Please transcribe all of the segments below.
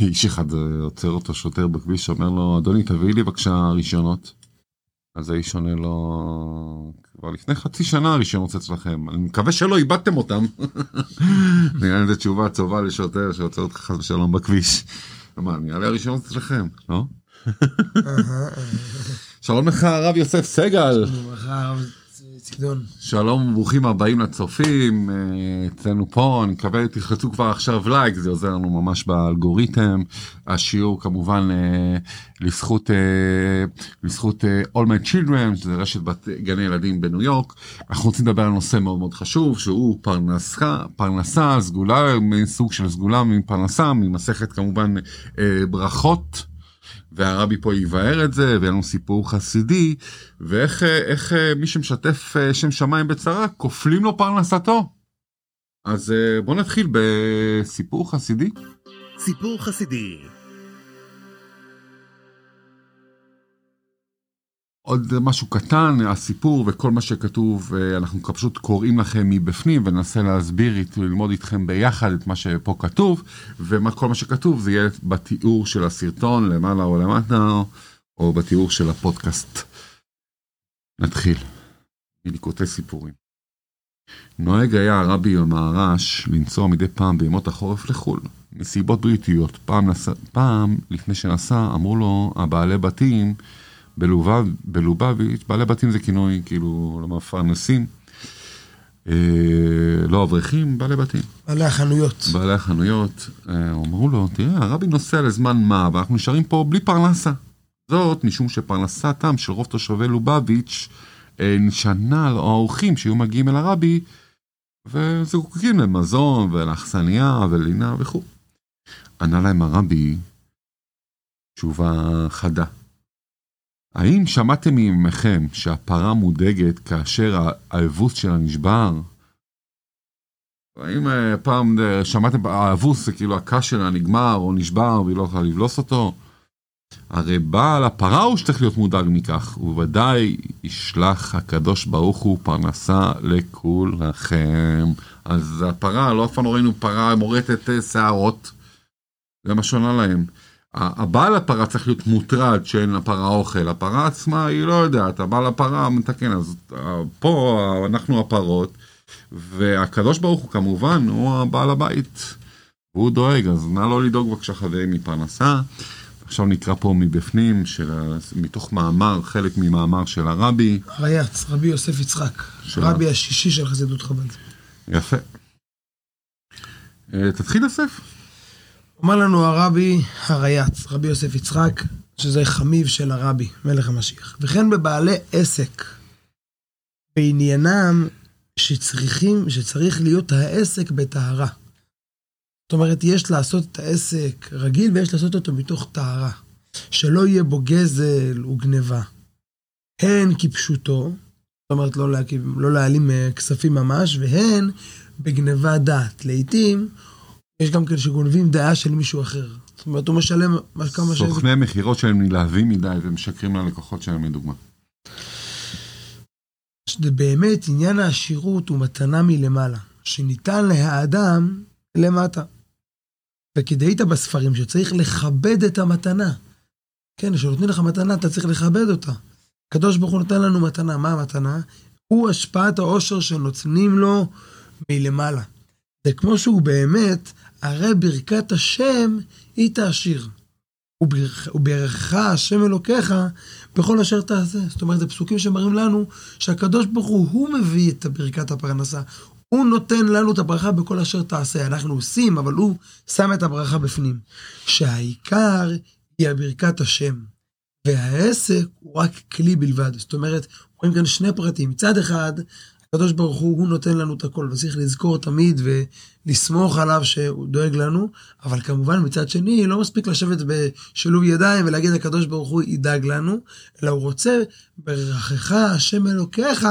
איש אחד עוצר אותו שוטר בכביש, אומר לו, אדוני, תביא לי בבקשה רישיונות. אז האיש עונה לו, כבר לפני חצי שנה הרישיונות אצלכם, אני מקווה שלא איבדתם אותם. נראה לי זו תשובה טובה לשוטר שעוצר אותך חס ושלום בכביש. מה, נראה לי הרישיונות אצלכם, לא? שלום לך הרב יוסף סגל. ברכה, הרב צידון. שלום וברוכים הבאים לצופים אה, אצלנו פה אני מקווה תלחצו כבר עכשיו לייק זה עוזר לנו ממש באלגוריתם השיעור כמובן אה, לזכות אה, לזכות All My Children שזה רשת בת גני ילדים בניו יורק אנחנו רוצים לדבר על נושא מאוד מאוד חשוב שהוא פרנסה פרנסה סגולה סוג של סגולה מפרנסה ממסכת כמובן ברכות. והרבי פה יבאר את זה, ויהיה לנו סיפור חסידי, ואיך איך, מי שמשתף שם שמיים בצרה, כופלים לו פרנסתו. אז בוא נתחיל בסיפור חסידי. סיפור חסידי עוד משהו קטן, הסיפור וכל מה שכתוב, אנחנו פשוט קוראים לכם מבפנים וננסה להסביר, ללמוד איתכם ביחד את מה שפה כתוב, וכל מה שכתוב זה יהיה בתיאור של הסרטון למעלה או למטה, או בתיאור של הפודקאסט. נתחיל. מליקוטי סיפורים. נוהג היה הרבי המהר"ש לנסוע מדי פעם בימות החורף לחו"ל, מסיבות בריאותיות. פעם, נס... פעם לפני שנסע אמרו לו הבעלי בתים, בלובב, בלובביץ', בעלי בתים זה כינוי כאילו למפרנסים, אה, לא אברכים, בעלי בתים. בעלי החנויות. בעלי החנויות, אה, אמרו לו, תראה, הרבי נוסע לזמן מה, ואנחנו נשארים פה בלי פרנסה. זאת משום שפרנסתם של רוב תושבי לובביץ' אה, נשענה על האורחים שהיו מגיעים אל הרבי, וזקוקים למזון ולאכסניה ולינה וכו'. ענה להם הרבי תשובה חדה. האם שמעתם מימיכם שהפרה מודאגת כאשר האבוס שלה נשבר? האם אה, פעם אה, שמעתם, האבוס זה כאילו הקש שלה נגמר או נשבר והיא לא יכולה לבלוס אותו? הרי בעל הפרה הוא שצריך להיות מודאג מכך, ובוודאי ישלח הקדוש ברוך הוא פרנסה לכולכם. אז הפרה, לא אף פעם לא ראינו פרה מורטת אה, שערות, זה מה שונה להם. הבעל הפרה צריך להיות מוטרד שאין לפרה אוכל, הפרה עצמה היא לא יודעת, הבעל הפרה מתקן, אז פה אנחנו הפרות, והקדוש ברוך הוא כמובן הוא הבעל הבית, והוא דואג, אז נא לא לדאוג בבקשה חברים מפרנסה. עכשיו נקרא פה מבפנים, של, מתוך מאמר, חלק ממאמר של הרבי. הרייץ, רבי יוסף יצחק, רבי השישי של חסידות חב"ד. יפה. אה, תתחיל יוסף. אומר לנו הרבי הרייץ, רבי יוסף יצחק, שזה חמיב של הרבי, מלך המשיח. וכן בבעלי עסק, בעניינם שצריכים, שצריך להיות העסק בטהרה. זאת אומרת, יש לעשות את העסק רגיל ויש לעשות אותו מתוך טהרה. שלא יהיה בו גזל וגניבה. הן כפשוטו, זאת אומרת, לא, לא להעלים כספים ממש, והן בגניבה דעת. לעתים יש גם כאלה שגונבים דעה של מישהו אחר. זאת אומרת, הוא משלם כמה ש... סוכני מכירות שהם נלהבים מדי ומשקרים ללקוחות שלהם לדוגמה. באמת, עניין העשירות הוא מתנה מלמעלה, שניתן להאדם למטה. וכדאית בספרים שצריך לכבד את המתנה. כן, כשנותנים לך מתנה, אתה צריך לכבד אותה. הקדוש ברוך הוא נותן לנו מתנה. מה המתנה? הוא השפעת העושר שנותנים לו מלמעלה. זה כמו שהוא באמת, הרי ברכת השם היא תעשיר. וברכך השם אלוקיך בכל אשר תעשה. זאת אומרת, זה פסוקים שמראים לנו שהקדוש ברוך הוא, הוא מביא את ברכת הפרנסה. הוא נותן לנו את הברכה בכל אשר תעשה. אנחנו עושים, אבל הוא שם את הברכה בפנים. שהעיקר היא הברכת השם. והעסק הוא רק כלי בלבד. זאת אומרת, רואים כאן שני פרטים. מצד אחד, הקדוש ברוך הוא, הוא נותן לנו את הכל, וצריך לזכור תמיד ולסמוך עליו שהוא דואג לנו, אבל כמובן מצד שני, לא מספיק לשבת בשילוב ידיים ולהגיד הקדוש ברוך הוא ידאג לנו, אלא הוא רוצה, ברכך השם אלוקיך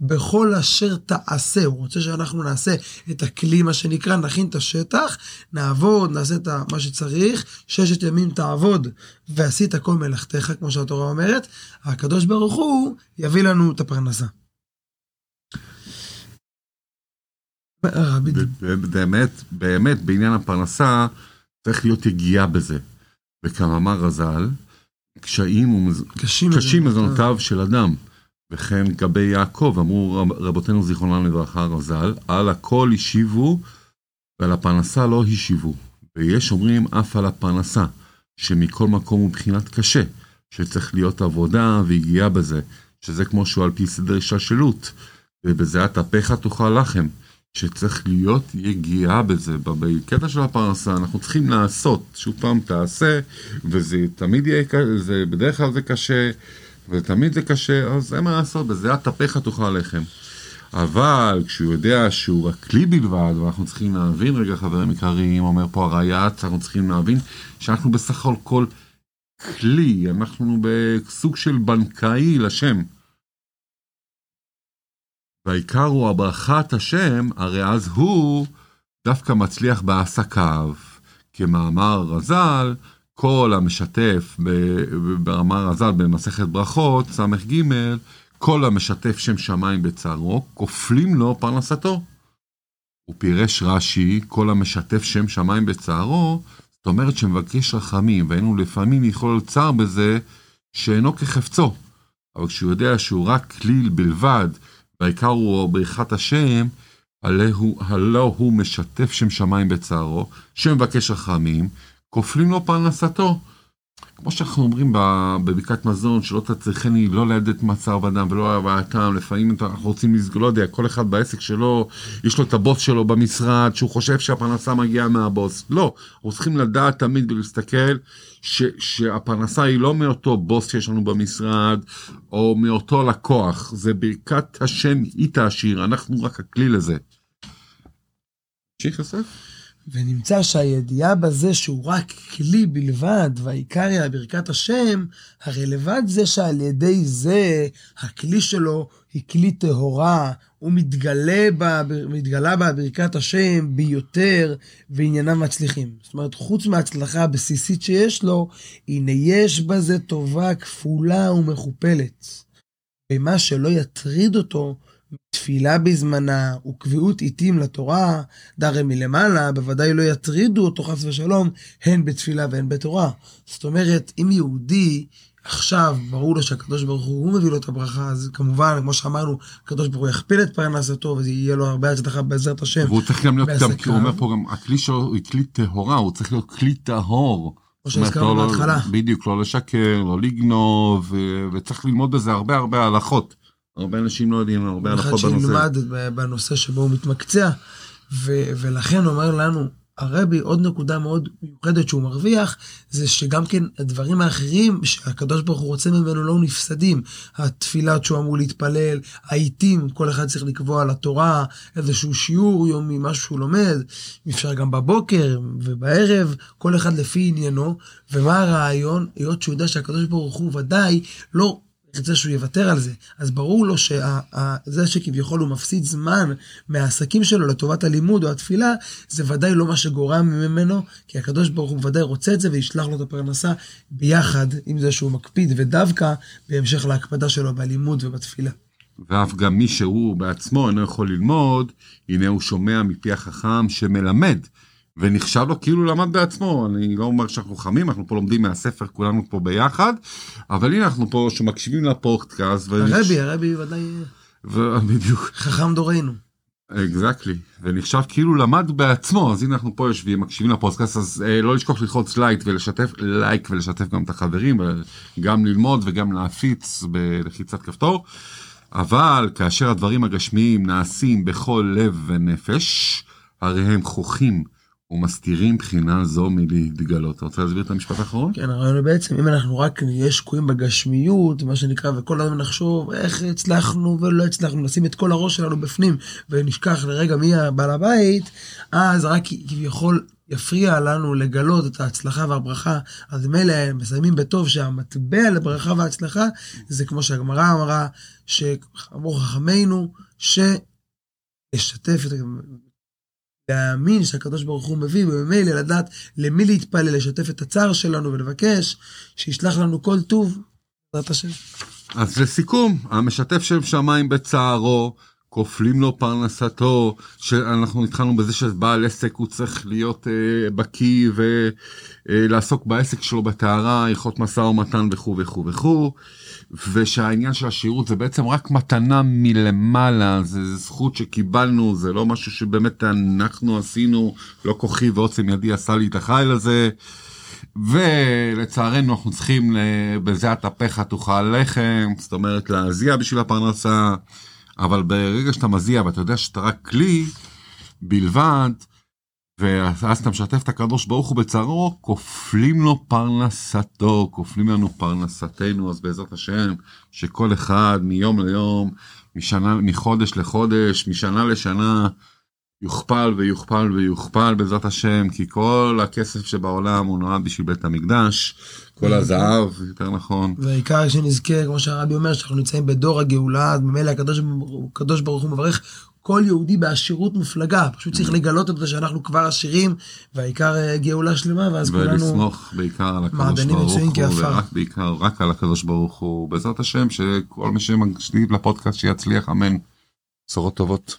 בכל אשר תעשה. הוא רוצה שאנחנו נעשה את הכלי, מה שנקרא, נכין את השטח, נעבוד, נעשה את מה שצריך, ששת ימים תעבוד ועשית כל מלאכתך, כמו שהתורה אומרת, הקדוש ברוך הוא יביא לנו את הפרנסה. באמת, באמת, בעניין הפרנסה, צריך להיות יגיעה בזה. וכמאמר רז"ל, קשיים, ומז... קשים. קשים מזונותיו. מזונותיו של אדם. וכן לגבי יעקב, אמרו רב- רבותינו זיכרונם לברכה רז"ל, על הכל השיבו ועל הפרנסה לא השיבו. ויש אומרים אף על הפרנסה, שמכל מקום הוא מבחינת קשה, שצריך להיות עבודה והגיעה בזה, שזה כמו שהוא על פי סדר השתלשלות, ובזיעת אפיך תאכל לחם, שצריך להיות יגיעה בזה. בקטע של הפרנסה אנחנו צריכים לעשות, שוב פעם תעשה, וזה תמיד יהיה, ק- זה, בדרך כלל זה קשה, ותמיד זה קשה, אז אין מה לעשות, בזיעת אפיך תאכל לחם. אבל כשהוא יודע שהוא רק כלי בלבד, ואנחנו צריכים להבין, רגע חברים יקרים, אומר פה הרייץ, אנחנו צריכים להבין שאנחנו בסך הכל כל כלי, אנחנו בסוג של בנקאי לשם. והעיקר הוא הברכת השם, הרי אז הוא דווקא מצליח בעסקיו. כמאמר רז"ל, כל המשתף, ב- ברמה רז"ל במסכת ברכות, ס"ג, כל המשתף שם שמיים בצערו, כופלים לו פרנסתו. הוא פירש רש"י, כל המשתף שם שמיים בצערו, זאת אומרת שמבקש רחמים, והיינו לפעמים יכול צער בזה שאינו כחפצו. אבל כשהוא יודע שהוא רק כליל בלבד, והעיקר הוא בריחת השם, הלא הוא, הלא הוא משתף שם שמיים בצערו, שמבקש רחמים, כופלים לו פרנסתו. כמו שאנחנו אומרים ב- בברכת מזון, שלא תצריכני לא לידת מצר אדם ולא הבאתם, לפעמים אתה- אנחנו רוצים לסגור, לא יודע, כל אחד בעסק שלו, יש לו את הבוס שלו במשרד, שהוא חושב שהפרנסה מגיעה מהבוס. לא, אנחנו צריכים לדעת תמיד ולהסתכל שהפרנסה היא לא מאותו בוס שיש לנו במשרד, או מאותו לקוח, זה ברכת השם היא תעשיר, אנחנו רק הכלי לזה. תמשיך יוסף? ונמצא שהידיעה בזה שהוא רק כלי בלבד, והעיקר היא ברכת השם, הרי לבד זה שעל ידי זה הכלי שלו היא כלי טהורה, הוא מתגלה בה, מתגלה בה ברכת השם ביותר, וענייניו מצליחים. זאת אומרת, חוץ מההצלחה הבסיסית שיש לו, הנה יש בזה טובה כפולה ומכופלת. ומה שלא יטריד אותו, תפילה בזמנה וקביעות עיתים לתורה, דרי מלמעלה, בוודאי לא יטרידו אותו חס ושלום, הן בתפילה והן בתורה. זאת אומרת, אם יהודי עכשיו, ברור לו שהקדוש ברוך הוא, הוא מביא לו את הברכה, אז כמובן, כמו שאמרנו, הקדוש ברוך הוא יכפיל את פרנסתו, ויהיה לו הרבה הצלחה בעזרת השם. והוא צריך גם להיות, גם. כי הוא אומר פה גם, הכלי שלו הוא כלי טהורה, הוא צריך להיות כלי טהור. כמו שהזכרנו לא- לא- בהתחלה. בדיוק, לא לשקר, לא לגנוב, וצריך ללמוד בזה הרבה הרבה הלכות. הרבה אנשים לא יודעים הרבה אחד הלכות בנושא. שילמד ב- בנושא שבו הוא מתמקצע, ו- ולכן אומר לנו הרבי עוד נקודה מאוד מיוחדת שהוא מרוויח, זה שגם כן הדברים האחרים שהקדוש ברוך הוא רוצה ממנו לא נפסדים. התפילה שהוא אמור להתפלל, העיתים, כל אחד צריך לקבוע לתורה איזשהו שיעור יומי, משהו שהוא לומד, אפשר גם בבוקר ובערב, כל אחד לפי עניינו. ומה הרעיון? היות שהוא יודע שהקדוש ברוך הוא ודאי לא ירצה שהוא יוותר על זה. אז ברור לו שזה שכביכול הוא מפסיד זמן מהעסקים שלו לטובת הלימוד או התפילה, זה ודאי לא מה שגורם ממנו, כי הקדוש ברוך הוא ודאי רוצה את זה וישלח לו את הפרנסה ביחד עם זה שהוא מקפיד, ודווקא בהמשך להקפדה שלו בלימוד ובתפילה. ואף גם מי שהוא בעצמו אינו יכול ללמוד, הנה הוא שומע מפי החכם שמלמד, ונחשב לו כאילו למד בעצמו. אני לא אומר שאנחנו חכמים, אנחנו פה לומדים מהספר כולנו פה ביחד, אבל הנה אנחנו פה שמקשיבים לפודקאסט. הרבי, הרבי ודאי בדיוק. חכם דורנו. exactly, ונחשב כאילו למד בעצמו, אז הנה אנחנו פה יושבים, מקשיבים לפודקאסט, אז אה, לא לשכוח ללחוץ לייק ולשתף, לייק ולשתף גם את החברים, גם ללמוד וגם להפיץ בלחיצת כפתור. אבל כאשר הדברים הגשמיים נעשים בכל לב ונפש, הרי הם חוכים ומסתירים בחינה זו מלהתגלות. אתה רוצה להסביר את המשפט האחרון? כן, הרעיון הוא בעצם, אם אנחנו רק נהיה שקועים בגשמיות, מה שנקרא, וכל הזמן נחשוב איך הצלחנו ולא הצלחנו, נשים את כל הראש שלנו בפנים, ונשכח לרגע מי הבעל הבית, אז רק כביכול יפריע לנו לגלות את ההצלחה והברכה, אז מילא מסיימים בטוב שהמטבע לברכה והצלחה, זה כמו שהגמרא אמרה, שאמרו חכמינו, שישתף את... להאמין שהקדוש ברוך הוא מביא, וממילא לדעת למי להתפלל, לשתף את הצער שלנו ולבקש שישלח לנו כל טוב, בעזרת השם. אז לסיכום, המשתף שם שמיים בצערו, כופלים לו פרנסתו, שאנחנו התחלנו בזה שבעל עסק הוא צריך להיות אה, בקיא ולעסוק אה, בעסק שלו בטהרה, הלכות משא ומתן וכו' וכו' וכו', ושהעניין של השירות זה בעצם רק מתנה מלמעלה, זה זכות שקיבלנו, זה לא משהו שבאמת אנחנו עשינו, לא כוחי ועוצם ידי עשה לי את החיל הזה. ולצערנו אנחנו צריכים בזה אטפך תאכל לחם, זאת אומרת להזיע בשביל הפרנסה, אבל ברגע שאתה מזיע ואתה יודע שאתה רק כלי בלבד, ואז אתה משתף את הקדוש ברוך הוא בצערו, כופלים לו פרנסתו, כופלים לנו פרנסתנו, אז בעזרת השם, שכל אחד מיום ליום, משנה, מחודש לחודש, משנה לשנה, יוכפל ויוכפל ויוכפל בעזרת השם, כי כל הכסף שבעולם הוא נועד בשביל בית המקדש, כל הזהב, יותר נכון. והעיקר שנזכה, כמו שהרבי אומר, שאנחנו נמצאים בדור הגאולה, אז ממילא הקדוש, הקדוש ברוך הוא מברך כל יהודי בעשירות מופלגה, פשוט צריך לגלות את זה שאנחנו כבר עשירים, והעיקר אה, גאולה שלמה, ואז כולנו... ולסמוך בעיקר על הקדוש ברוך הוא, ורק בעיקר, רק על הקדוש ברוך הוא, בעזרת השם, שכל מי שמקשיב לפודקאסט שיצליח, אמן. בשורות טובות.